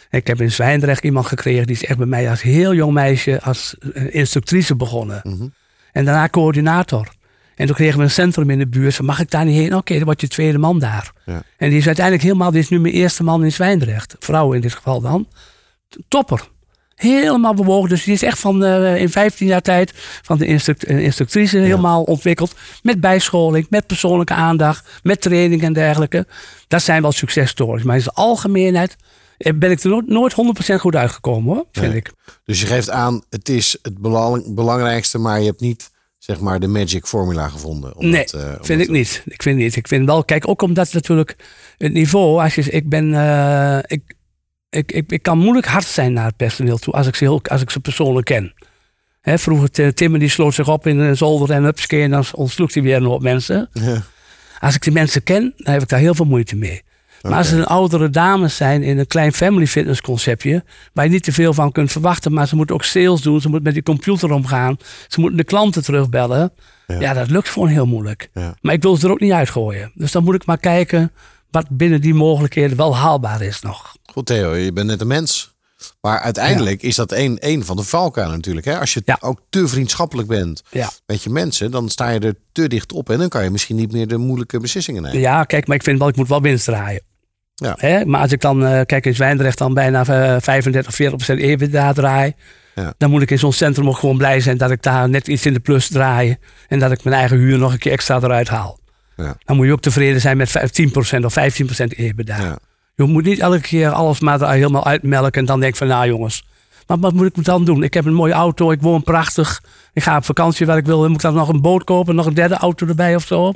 Ik heb in Zwijndrecht iemand gekregen die is echt bij mij als heel jong meisje als eh, instructrice begonnen. Mhm. En daarna coördinator. En toen kregen we een centrum in de buurt. Van, mag ik daar niet heen? Oké, dan word je tweede man daar. Ja. En die is uiteindelijk helemaal, die is nu mijn eerste man in Zwijndrecht. Vrouw in dit geval dan. Topper. Helemaal bewogen. Dus die is echt van eh, in 15 jaar tijd van de instruct- eh, instructrice helemaal ontwikkeld. Met bijscholing, met persoonlijke aandacht, met training en dergelijke. Dat zijn wel successtories. Maar in zijn algemeenheid eh, ben ik er nooit, nooit 100% goed uitgekomen hoor, vind Nee. ik. Dus je geeft aan, het is het belang, belangrijkste, maar je hebt niet zeg maar de magic formula gevonden. Om nee, dat, om vind dat- ik niet. Ik vind niet. Ik vind wel, kijk, ook omdat natuurlijk het niveau, als je, ik ben, ik, ik, ik, ik kan moeilijk hard zijn naar het personeel toe als ik ze, heel, als ik ze persoonlijk ken. Hè, vroeger, Timmer die sloot zich op in een zolder en hupske en dan ontsloeg hij weer een hoop mensen. Ja. Als ik die mensen ken, dan heb ik daar heel veel moeite mee. Maar als het een oudere dames zijn in een klein family fitness conceptje, waar je niet te veel van kunt verwachten, maar ze moeten ook sales doen, ze moeten met die computer omgaan, ze moeten de klanten terugbellen. Ja. Ja, dat lukt gewoon heel moeilijk. Ja. Maar ik wil ze er ook niet uitgooien. Dus dan moet ik maar kijken wat binnen die mogelijkheden wel haalbaar is nog. Goed Theo, je bent net een mens. Maar uiteindelijk is dat een, een van de valkuilen natuurlijk. Hè? Als je Ja. ook te vriendschappelijk bent Ja. met je mensen, dan sta je er te dicht op. En dan kan je misschien niet meer de moeilijke beslissingen nemen. Ja, kijk, maar ik vind wel, ik moet wel winst draaien. Ja. Hè? Maar als ik dan, eh, kijk, in Zwijndrecht dan bijna eh, 35, 40 procent EBITDA draai. Ja. Dan moet ik in zo'n centrum ook gewoon blij zijn dat ik daar net iets in de plus draai. En dat ik mijn eigen huur nog een keer extra eruit haal. Ja. Dan moet je ook tevreden zijn met 10% of 15% EBITDA. Je moet niet elke keer alles maar helemaal uitmelken en dan denk ik van, nou jongens, maar wat moet ik dan doen? Ik heb een mooie auto, ik woon prachtig. Ik ga op vakantie waar ik wil. Moet ik dan nog een boot kopen, nog een derde auto erbij of zo?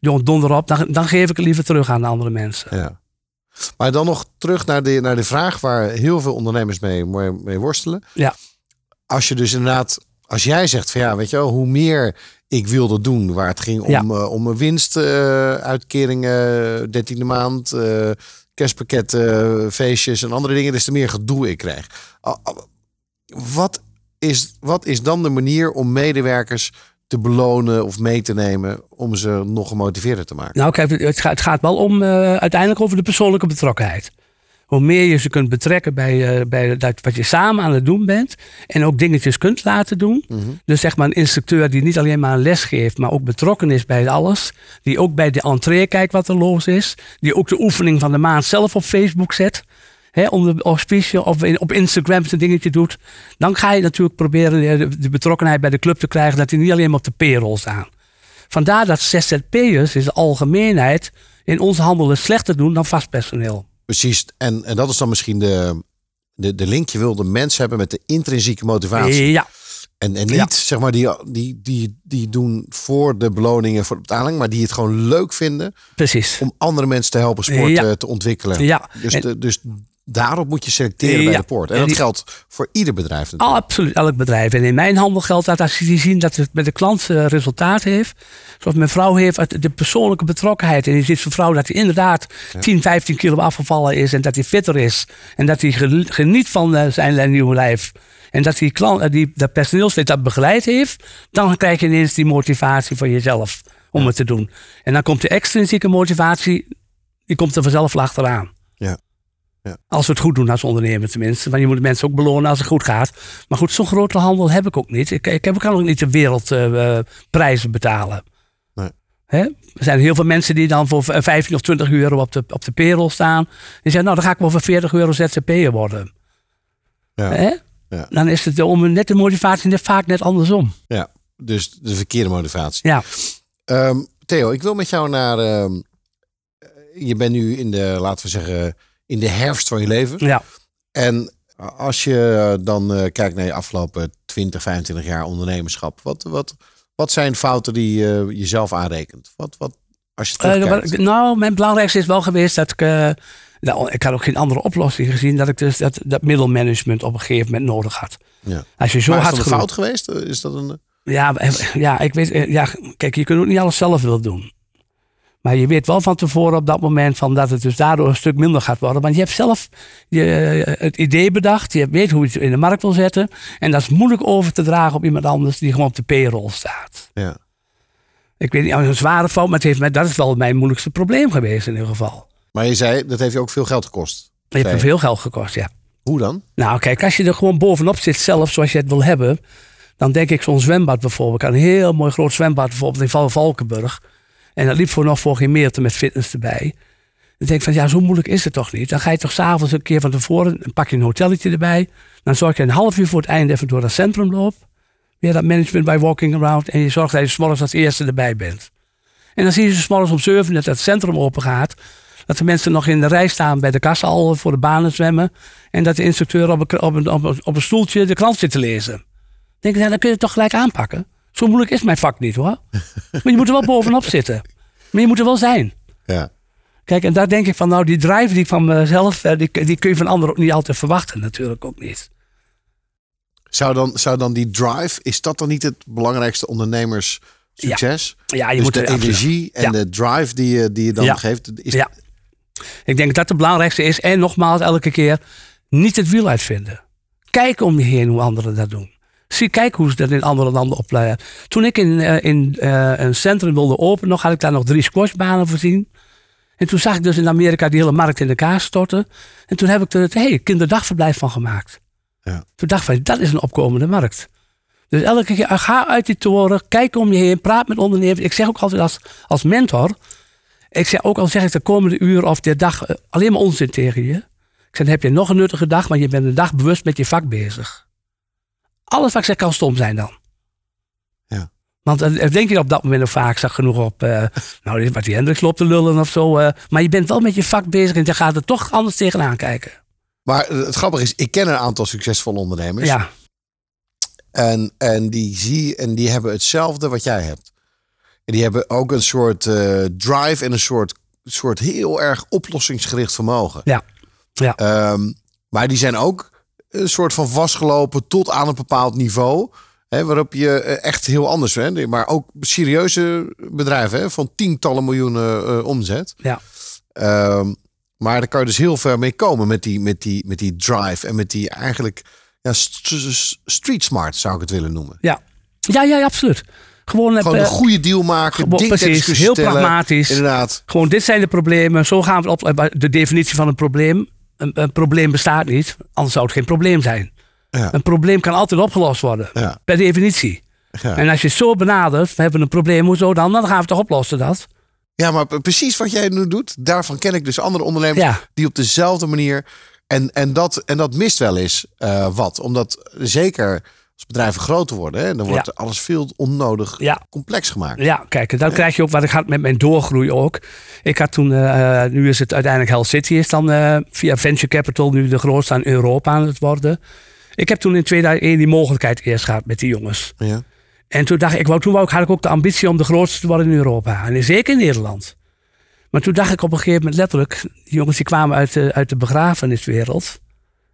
Jongen, donder op. Dan, dan geef ik het liever terug aan de andere mensen. Ja. Maar dan nog terug naar de, naar de vraag waar heel veel ondernemers mee, mee, worstelen. Ja. Als je dus inderdaad, als jij zegt van ja, weet je wel, hoe meer ik wilde doen, waar het ging om, Ja. eh, om een winstuitkeringen, dertiende maand, eh kerstpakketten, feestjes en andere dingen, des te meer gedoe ik krijg. Wat is, wat is dan de manier om medewerkers te belonen of mee te nemen om ze nog gemotiveerder te maken? Nou, kijk, het gaat, het gaat wel om eh, uiteindelijk over de persoonlijke betrokkenheid. Hoe meer je ze kunt betrekken bij, eh, bij dat wat je samen aan het doen bent. En ook dingetjes kunt laten doen. Dus zeg maar een instructeur die niet alleen maar een les geeft, maar ook betrokken is bij alles. Die ook bij de entree kijkt wat er los is. Die ook de oefening van de maand zelf op Facebook zet. Hè, onder de auspicie of in- op Instagram zijn dingetje doet. Dan ga je natuurlijk proberen de, de betrokkenheid bij de club te krijgen. Dat die niet alleen maar op de payroll staan. Vandaar dat ZZP'ers in de algemeenheid in onze handel het slechter doen dan vast personeel. Precies, en, en dat is dan misschien de, de, de link. Je wil de mens hebben met de intrinsieke motivatie. Ja, En, en niet, Ja. zeg maar, die, die, die, die doen voor de beloningen, voor de betaling, maar die het gewoon leuk vinden precies. om andere mensen te helpen sport Ja. te ontwikkelen. Ja, Dus, en- de, dus daarop moet je selecteren bij de poort. En, En dat die- geldt voor ieder bedrijf natuurlijk. Absoluut, elk bedrijf. En in mijn handel geldt dat als die zien dat het met de klant eh, resultaat heeft. Zoals mijn vrouw heeft, de persoonlijke betrokkenheid. En je ziet zo'n vrouw dat hij inderdaad 10, 15 kilo afgevallen is. En dat hij fitter is. En dat hij ge- geniet van eh, zijn nieuwe lijf. En dat die, klant, eh, die dat personeelslid dat begeleid heeft. Dan krijg je ineens die motivatie voor jezelf om het te doen. En dan komt de extrinsieke motivatie, die komt er vanzelf achteraan. Ja. Ja. Als we het goed doen als ondernemer tenminste. Want je moet de mensen ook belonen als het goed gaat. Maar goed, zo'n grote handel heb ik ook niet. Ik, ik kan ook niet de wereldprijzen betalen. Nee. Hè? Er zijn heel veel mensen die dan voor v- 15 of 20 euro op de, op de payroll staan. Die zeggen, nou dan ga ik wel voor 40 euro ZZP'er worden. Ja. Hè? Ja. Dan is het om net de motivatie net vaak net andersom. Ja, dus de verkeerde motivatie. Ja, Ehm, Theo, ik wil met jou naar. ehm, je bent nu in de, laten we zeggen, in de herfst van je leven. ja. En als je dan eh, kijkt naar je afgelopen 20, 25 jaar ondernemerschap, wat, wat, wat zijn fouten die je jezelf aanrekent? Wat, wat, als je Eh, terugkijkt? nou, mijn belangrijkste is wel geweest dat ik. eh, nou, ik had ook geen andere oplossing gezien dat ik dus dat, dat middelmanagement op een gegeven moment nodig had. ja. Als je zo Maar is hard dat een fout geweest? Is dat een... Ja, eh, ja, ik weet, eh, ja, kijk, je kunt ook niet alles zelf willen doen. Maar je weet wel van tevoren op dat moment van dat het dus daardoor een stuk minder gaat worden. Want je hebt zelf je, eh, het idee bedacht. Je weet hoe je het in de markt wil zetten. En dat is moeilijk over te dragen op iemand anders die gewoon op de payroll staat. Ja. Ik weet niet, een zware fout, maar het heeft mij, dat is wel mijn moeilijkste probleem geweest in ieder geval. Maar je zei, dat heeft je ook veel geld gekost. Het heeft me je. veel geld gekost, ja. Hoe dan? Nou, kijk, als je er gewoon bovenop zit zelf, zoals je het wil hebben, dan denk ik zo'n zwembad bijvoorbeeld. Een heel mooi groot zwembad bijvoorbeeld in Val Valkenburg. En dat liep voor nog voor geen meter met fitness erbij. Dan denk ik van, ja, zo moeilijk is het toch niet? Dan ga je toch s'avonds een keer van tevoren, dan pak je een hotelletje erbij. Dan zorg je een half uur voor het einde even door dat centrum loopt. Weer dat management bij walking around. En je zorgt dat je s'morgens als eerste erbij bent. En dan zie je s'morgens om zeven dat het centrum open gaat. Dat de mensen nog in de rij staan bij de kassa al voor de banen zwemmen. En dat de instructeur op een, stoeltje de krant zit te lezen. Dan denk ik, dan kun je het toch gelijk aanpakken. Zo moeilijk is mijn vak niet hoor. maar je moet er wel bovenop zitten. Maar je moet er wel zijn. Ja. Kijk, en daar denk ik van, nou, die drive die ik van mezelf, eh, die, die kun je van anderen ook niet altijd verwachten, natuurlijk ook niet. Zou dan, zou dan die drive, is dat dan niet het belangrijkste ondernemerssucces? Ja, je dus moet de er energie en Ja. de drive die je, die je dan Ja. geeft. Is, Ja. Ik denk dat dat het belangrijkste is. En nogmaals, elke keer niet het wiel uitvinden. Kijk om je heen hoe anderen dat doen. Zie, kijk hoe ze dat in andere landen opleiden. Toen ik in, eh, in eh, een centrum wilde openen, nog, had ik daar nog drie squashbanen voorzien. En toen zag ik dus in Amerika die hele markt in elkaar storten. En toen heb ik er het hey, kinderdagverblijf van gemaakt. Ja. Toen dacht ik dat is een opkomende markt. Dus elke keer, ga uit die toren, kijk om je heen, praat met ondernemers. Ik zeg ook altijd als, als mentor, ik zeg ook al zeg ik de komende uur of de dag eh, alleen maar onzin tegen je. Ik zeg, dan heb je nog een nuttige dag, maar je bent een dag bewust met je vak bezig. Alles wat ik zeg kan stom zijn dan. Ja. Want eh, denk je op dat moment nog vaak, zag genoeg op, eh, nou, dit wat die Hendricks loopt te lullen of zo. maar je bent wel met je vak bezig en je gaat er toch anders tegenaan kijken. Maar het grappige is, ik ken een aantal succesvolle ondernemers. Ja, En, en die zie en die hebben hetzelfde wat jij hebt. En die hebben ook een soort drive en een soort, soort heel erg oplossingsgericht vermogen. ja, ja. Ehm, maar die zijn ook een soort van vastgelopen tot aan een bepaald niveau. Hè, waarop je eh, echt heel anders bent. Maar ook serieuze bedrijven hè, van tientallen miljoenen eh, omzet. ja. Ehm, maar daar kan je dus heel ver mee komen met die, met die, met die drive en met die eigenlijk ja, st- st- street smart zou ik het willen noemen. Ja, ja, ja, absoluut. Gewoon, Gewoon eh, een goede deal maken, precies, heel stellen. pragmatisch. Inderdaad. Gewoon, dit zijn de problemen. Zo gaan we op. De definitie van een probleem. Een, een probleem bestaat niet, anders zou het geen probleem zijn. Ja. Een probleem kan altijd opgelost worden, Ja. per definitie. Ja. En als je het zo benadert, we hebben een probleem, hoezo dan? Dan gaan we het toch oplossen dat. ja, maar precies wat jij nu doet, daarvan ken ik dus andere ondernemers Ja. die op dezelfde manier. En, en, dat, en dat mist wel eens eh, wat. Omdat zeker als bedrijven groter worden, hè, dan wordt Ja. alles veel onnodig Ja. complex gemaakt. Ja, kijk, en dan krijg je ook wat ik had met mijn doorgroei ook. Ik had toen, eh, nu is het uiteindelijk Hell City, is dan eh, via Venture Capital nu de grootste aan Europa aan het worden. Ik heb toen in 2001 die mogelijkheid eerst gehad met die jongens. Ja. En toen dacht ik, wou, toen wou ik, had ik ook de ambitie om de grootste te worden in Europa. En zeker in Nederland. Maar toen dacht ik op een gegeven moment letterlijk, die jongens die kwamen uit de, uit de begrafeniswereld.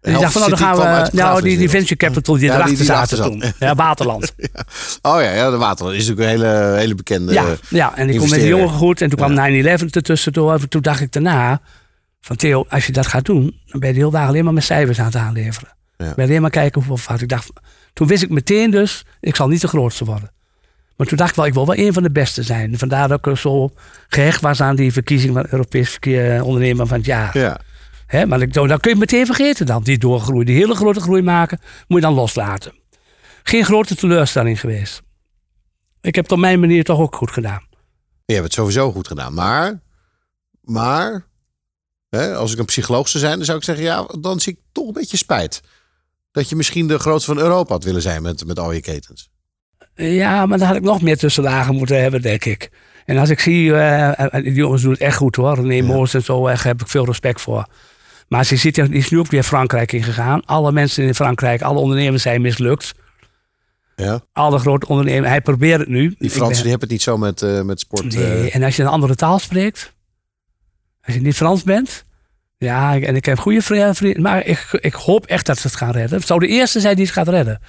En die dachten van, nou, dan gaan we, nou, die, venture capital die Ja, erachter die zaten erachter toen. Ja, Waterland. Oh ja, ja, de Waterland is natuurlijk een hele, hele bekende. Ja, ja, en ik kon met die jongen goed. En toen kwam 9-11 ertussendoor. En toen dacht ik daarna van Theo, als je dat gaat doen, dan ben je de hele dag alleen maar met cijfers aan het aanleveren. Ja. Ben je alleen maar kijken hoeveel fout. Ik dacht, toen wist ik meteen dus, ik zal niet de grootste worden. Maar toen dacht ik wel, ik wil wel een van de beste zijn. Vandaar dat ik zo gehecht was aan die verkiezing van Europees verkeer, ondernemer van het jaar. Ja. Hè, maar dan kun je het meteen vergeten dan. Die doorgroei, die hele grote groei maken, moet je dan loslaten. Geen grote teleurstelling geweest. Ik heb het op mijn manier toch ook goed gedaan. Je hebt het sowieso goed gedaan. Maar, maar hè, als ik een psycholoog zou zijn, dan zou ik zeggen, ja, dan zie ik toch een beetje spijt. Dat je misschien de grootste van Europa had willen zijn met, met al je ketens. Ja, maar dan had ik nog meer tussenlagen moeten hebben, denk ik. En als ik zie, eh, die jongens doen het echt goed hoor. René Moos en zo, echt heb ik veel respect voor. Maar ziet, die is nu ook weer Frankrijk ingegaan. Alle mensen in Frankrijk, alle ondernemers zijn mislukt. Ja. Alle grote ondernemers, hij probeert het nu. Die Fransen ben- die hebben het niet zo met, eh, met sport. Nee, eh, en als je een andere taal spreekt, als je niet Frans bent, ja, en ik heb goede vri- vrienden, maar ik, ik hoop echt dat ze het gaan redden. Het zou de eerste zijn die het gaat redden.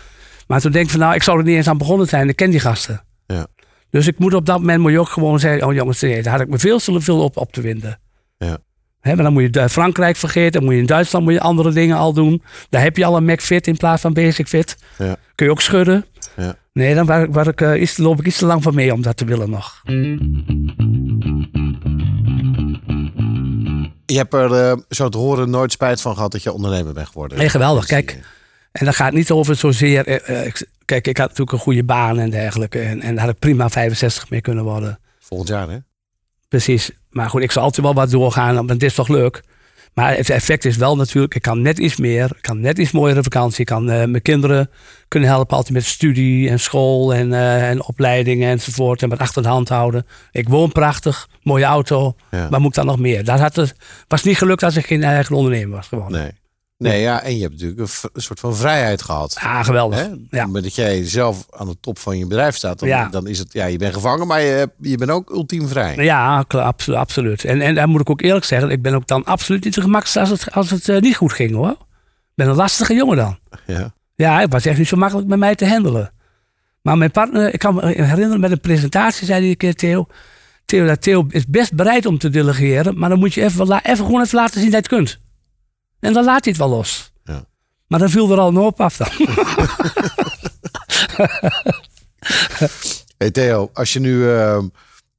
Maar toen denk ik van, nou, ik zou er niet eens aan begonnen zijn, ik ken die gasten. Ja. Dus ik moet op dat moment moet je ook gewoon zeggen, oh jongens, daar had ik me veel te veel op, op te winden. Ja. Hè, maar dan moet je Du- Frankrijk vergeten, dan moet je in Duitsland moet je andere dingen al doen. Daar heb je al een McFit in plaats van Basic Fit. Ja. Kun je ook schudden. Ja. Nee, dan waar, waar ik, eh, iets, loop ik iets te lang van mee om dat te willen nog. Je hebt er eh, zo te horen nooit spijt van gehad dat je ondernemer bent geworden. Nee, geweldig. Kijk, En dat gaat niet over zozeer. eh, eh, ik- kijk, ik had natuurlijk een goede baan en dergelijke. En, en daar had ik prima 65 mee kunnen worden. eh, Volgend jaar, hè? Precies. Maar goed, ik zal altijd wel wat doorgaan, want het is toch leuk. Maar het effect is wel natuurlijk, ik kan net iets meer. Ik kan net iets mooiere vakantie. Ik kan eh, mijn kinderen kunnen helpen altijd met studie en school en, eh, en opleidingen enzovoort. En wat achter de hand houden. Ik woon prachtig, mooie auto. Ja. Maar moet ik dan nog meer? Dat had het, was niet gelukt als ik geen eigen ondernemer was geworden. Nee. Nee, ja, en je hebt natuurlijk een, soort van vrijheid gehad. Ah, geweldig. Hè? Ja. Maar dat jij zelf aan de top van je bedrijf staat, dan, Ja. dan is het, ja, je bent gevangen, maar je, je bent ook ultiem vrij. Ja, kla- abso- absoluut. En, en daar moet ik ook eerlijk zeggen, ik ben ook dan absoluut niet zo gemakkelijk als het, als het eh, niet goed ging hoor. Ik ben een lastige jongen dan. Ja. Ja, het was echt niet zo makkelijk met mij te handelen. Maar mijn partner, ik kan me herinneren met een presentatie, zei hij een keer Theo. Theo, dat Theo is best bereid om te delegeren, maar dan moet je even, even gewoon even laten zien dat je het kunt. En dan laat hij het wel los. Ja. Maar dan viel er al een hoop af dan. Hey Theo, als je nu eh,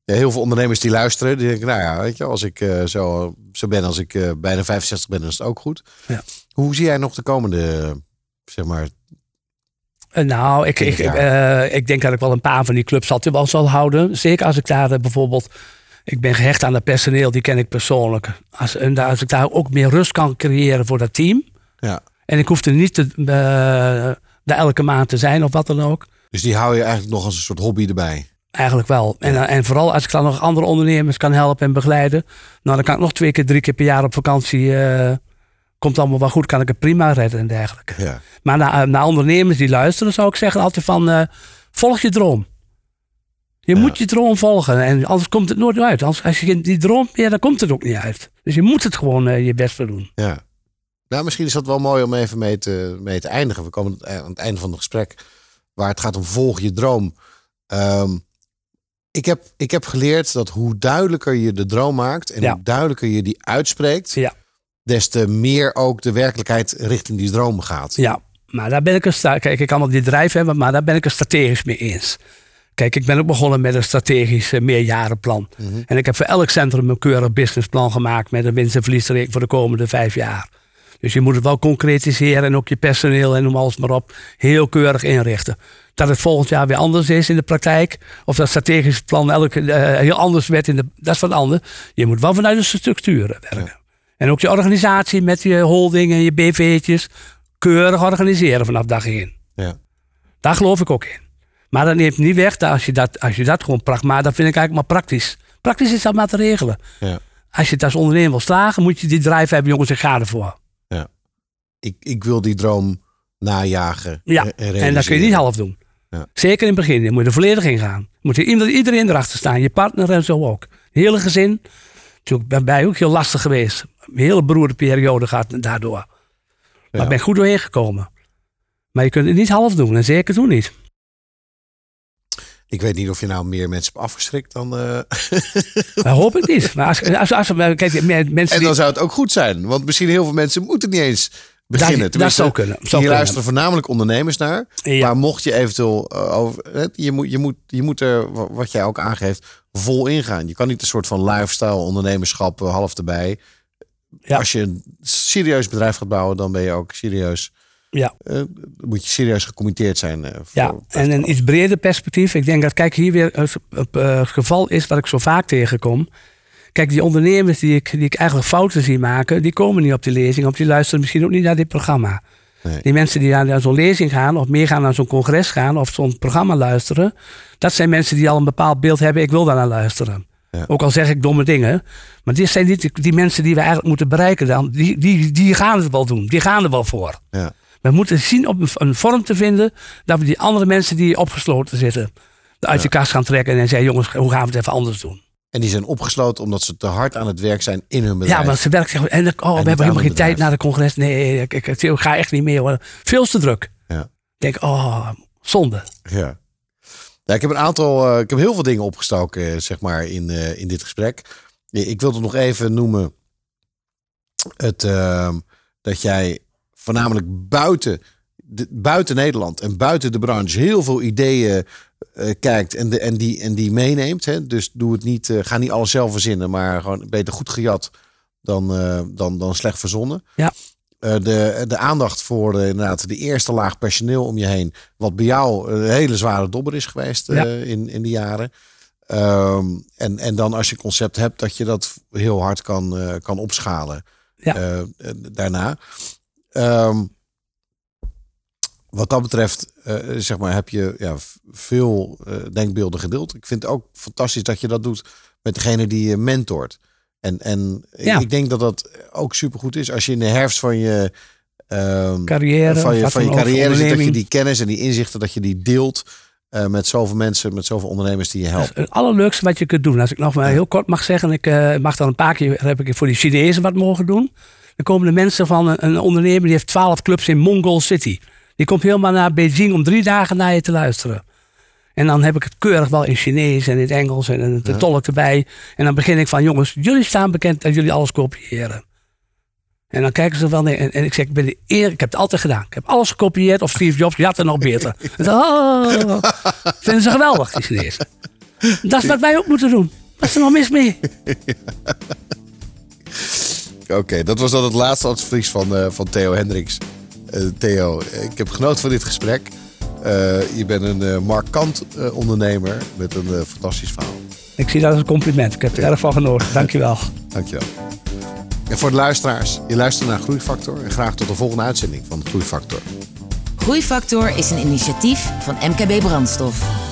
ja, heel veel ondernemers die luisteren, die denken, nou ja, weet je, als ik eh, zo, zo ben als ik eh, bijna 65 ben, dan is het ook goed. Ja. Hoe zie jij nog de komende, zeg maar, Eh, Nou, ik, ik, ik denk dat ik wel een paar van die clubs altijd wel zal houden. Zeker als ik daar bijvoorbeeld... Ik ben gehecht aan het personeel, die ken ik persoonlijk. Als, en als ik daar ook meer rust kan creëren voor dat team. ja. En ik hoef er niet te, eh, daar elke maand te zijn of wat dan ook. Dus die hou je eigenlijk nog als een soort hobby erbij. Eigenlijk wel. En, eh, en vooral als ik dan nog andere ondernemers kan helpen en begeleiden. Nou, dan kan ik nog twee keer, drie keer per jaar op vakantie. eh, komt allemaal wel goed, kan ik het prima redden en dergelijke. Ja. Maar naar, naar ondernemers die luisteren, zou ik zeggen altijd van... volg je droom. Je Ja. moet je droom volgen. En anders komt het nooit uit. Als, als je die droom meer, dan komt het ook niet uit. Dus je moet het gewoon eh, je best voor doen. ja. Nou, misschien is dat wel mooi om even mee te, mee te eindigen. We komen aan het einde van het gesprek, waar het gaat om volg je droom. Ehm, ik, heb, ik heb geleerd dat hoe duidelijker je de droom maakt en Ja. hoe duidelijker je die uitspreekt, Ja. des te meer ook de werkelijkheid richting die droom gaat. Ja, maar daar ben ik een Kijk, ik kan die drijf hebben, maar daar ben ik het strategisch mee eens. Kijk, ik ben ook begonnen met een strategisch eh, meerjarenplan. Mhm. En ik heb voor elk centrum een keurig businessplan gemaakt met een winst- en verliesrekening voor de komende vijf jaar. Dus je moet het wel concretiseren en ook je personeel en noem alles maar op heel keurig inrichten. Dat het volgend jaar weer anders is in de praktijk. Of dat strategisch plan elke, eh, heel anders werd, in de, dat is wat anders. Je moet wel vanuit de structuren werken. En ook je organisatie met je holding en je BV'tjes keurig organiseren vanaf dag één. Ja. Daar geloof ik ook in. Maar dat neemt niet weg dat als je dat, als je dat gewoon pracht, maar dat vind ik eigenlijk maar praktisch. Praktisch is dat maar te regelen. Ja. Als je het als ondernemer wil slagen, moet je die drive hebben, jongens, ik ga ervoor. Ik, ik wil die droom najagen. Ja, en, en dat kun je niet half doen. Ja. Zeker in het begin, dan moet je er volledig in gaan. Moet je iedereen, iedereen erachter staan, je partner en zo ook. Het hele gezin. Natuurlijk ben bij ook heel lastig geweest. Een hele beroerde periode gaat daardoor. Maar Ja. ik ben goed doorheen gekomen. Maar je kunt het niet half doen en zeker toen niet. Ik weet niet of je nou meer mensen hebt afgeschrikt dan. eh, Dat hoop ik niet. Maar als, als, als, kijk, mensen en die, dan zou het ook goed zijn. Want misschien heel veel mensen moeten niet eens beginnen. dat, dat zou kunnen. Zou Hier luisteren voornamelijk ondernemers naar. Ja. Maar mocht je eventueel eh, over. Je moet, je, moet, je moet er, wa- wat jij ook aangeeft, vol ingaan. Je kan niet een soort van lifestyle ondernemerschap eh, half erbij. Ja. Als je een serieus bedrijf gaat bouwen, dan ben je ook serieus. Ja. dan moet je serieus gecommitteerd zijn. eh, voor, Ja, en een iets breder perspectief. Ik denk dat, kijk, hier weer het, eh, het geval is wat ik zo vaak tegenkom. Kijk, die ondernemers die ik, die ik eigenlijk fouten zie maken, die komen niet op die lezing, of die luisteren misschien ook niet naar dit programma. Nee. Die mensen die naar, naar zo'n lezing gaan, of meer gaan naar zo'n congres gaan, of zo'n programma luisteren, dat zijn mensen die al een bepaald beeld hebben, ik wil daar naar luisteren. Ja. Ook al zeg ik domme dingen. Maar dit zijn niet die, die mensen die we eigenlijk moeten bereiken. Dan. Die, die, die gaan het wel doen. Die gaan er wel voor. Ja. We moeten zien op een, vorm te vinden dat we die andere mensen die opgesloten zitten, uit de kast gaan trekken en zeggen: jongens, hoe gaan we het even anders doen? En die zijn opgesloten omdat ze te hard aan het werk zijn in hun bedrijf. Ja, want ze werkt zeggen: en, oh, we hebben helemaal geen tijd naar de congres. Nee, ik, ik, ik ga echt niet meer hoor. Veel te druk. Ja. Ik denk, oh, zonde. Ja. Ja, ik heb een aantal, eh, ik heb heel veel dingen opgestoken, zeg maar, in, eh, in dit gesprek. Ik wilde nog even noemen het, ehm, dat jij voornamelijk buiten, de, buiten Nederland en buiten de branche heel veel ideeën eh, kijkt en, de, en, die, en die meeneemt. Hè? Dus doe het niet, eh, ga niet alles zelf verzinnen, maar gewoon beter goed gejat dan, eh, dan, dan slecht verzonnen. Ja. De, de aandacht voor inderdaad de eerste laag personeel om je heen. Wat bij jou een hele zware dobber is geweest Ja. in, in die jaren. Ehm, en, en dan als je concept hebt, dat je dat heel hard kan, kan opschalen Ja. daarna. Ehm, wat dat betreft, eh, zeg maar, heb je ja, veel eh, denkbeelden gedeeld. Ik vind het ook fantastisch dat je dat doet met degene die je mentort. En, en ik- Ja. ik denk dat dat ook supergoed is als je in de herfst van je ehm, Carrière, van je, van je carrière zit, dat je die kennis en die inzichten, dat je die deelt eh, met zoveel mensen, met zoveel ondernemers die je helpt. Het allerleukste wat je kunt doen. Als ik nog maar heel kort mag zeggen. Ik mag dan een paar keer heb ik voor die Chinezen wat mogen doen. Dan komen de mensen van een, een ondernemer die heeft 12 clubs in Mongol City. Die komt helemaal naar Beijing om drie dagen naar je te luisteren. En dan heb ik het keurig wel in Chinees en in het Engels en de tolk erbij. En dan begin ik van jongens, jullie staan bekend dat jullie alles kopiëren. En dan kijken ze wel naar en, en ik zeg, ik ben de eer, ik heb het altijd gedaan. Ik heb alles gekopieerd of Steve Jobs, je had het nog beter. En dan, oh, vinden ze geweldig, die Chinezen. Dat is wat wij ook moeten doen. Wat is er nog mis mee? Oké, dat was dan het laatste advies van, eh, van Theo Hendricks. Eh, Theo, ik heb genoten van dit gesprek. Eh, je bent een eh, markant eh, ondernemer met een fantastisch verhaal. Ik zie dat als een compliment. Ik heb er erg van genoten. Dankjewel. Dankjewel. En voor de luisteraars, je luistert naar Groeifactor en graag tot de volgende uitzending van Groeifactor. Groeifactor is een initiatief van MKB Brandstof.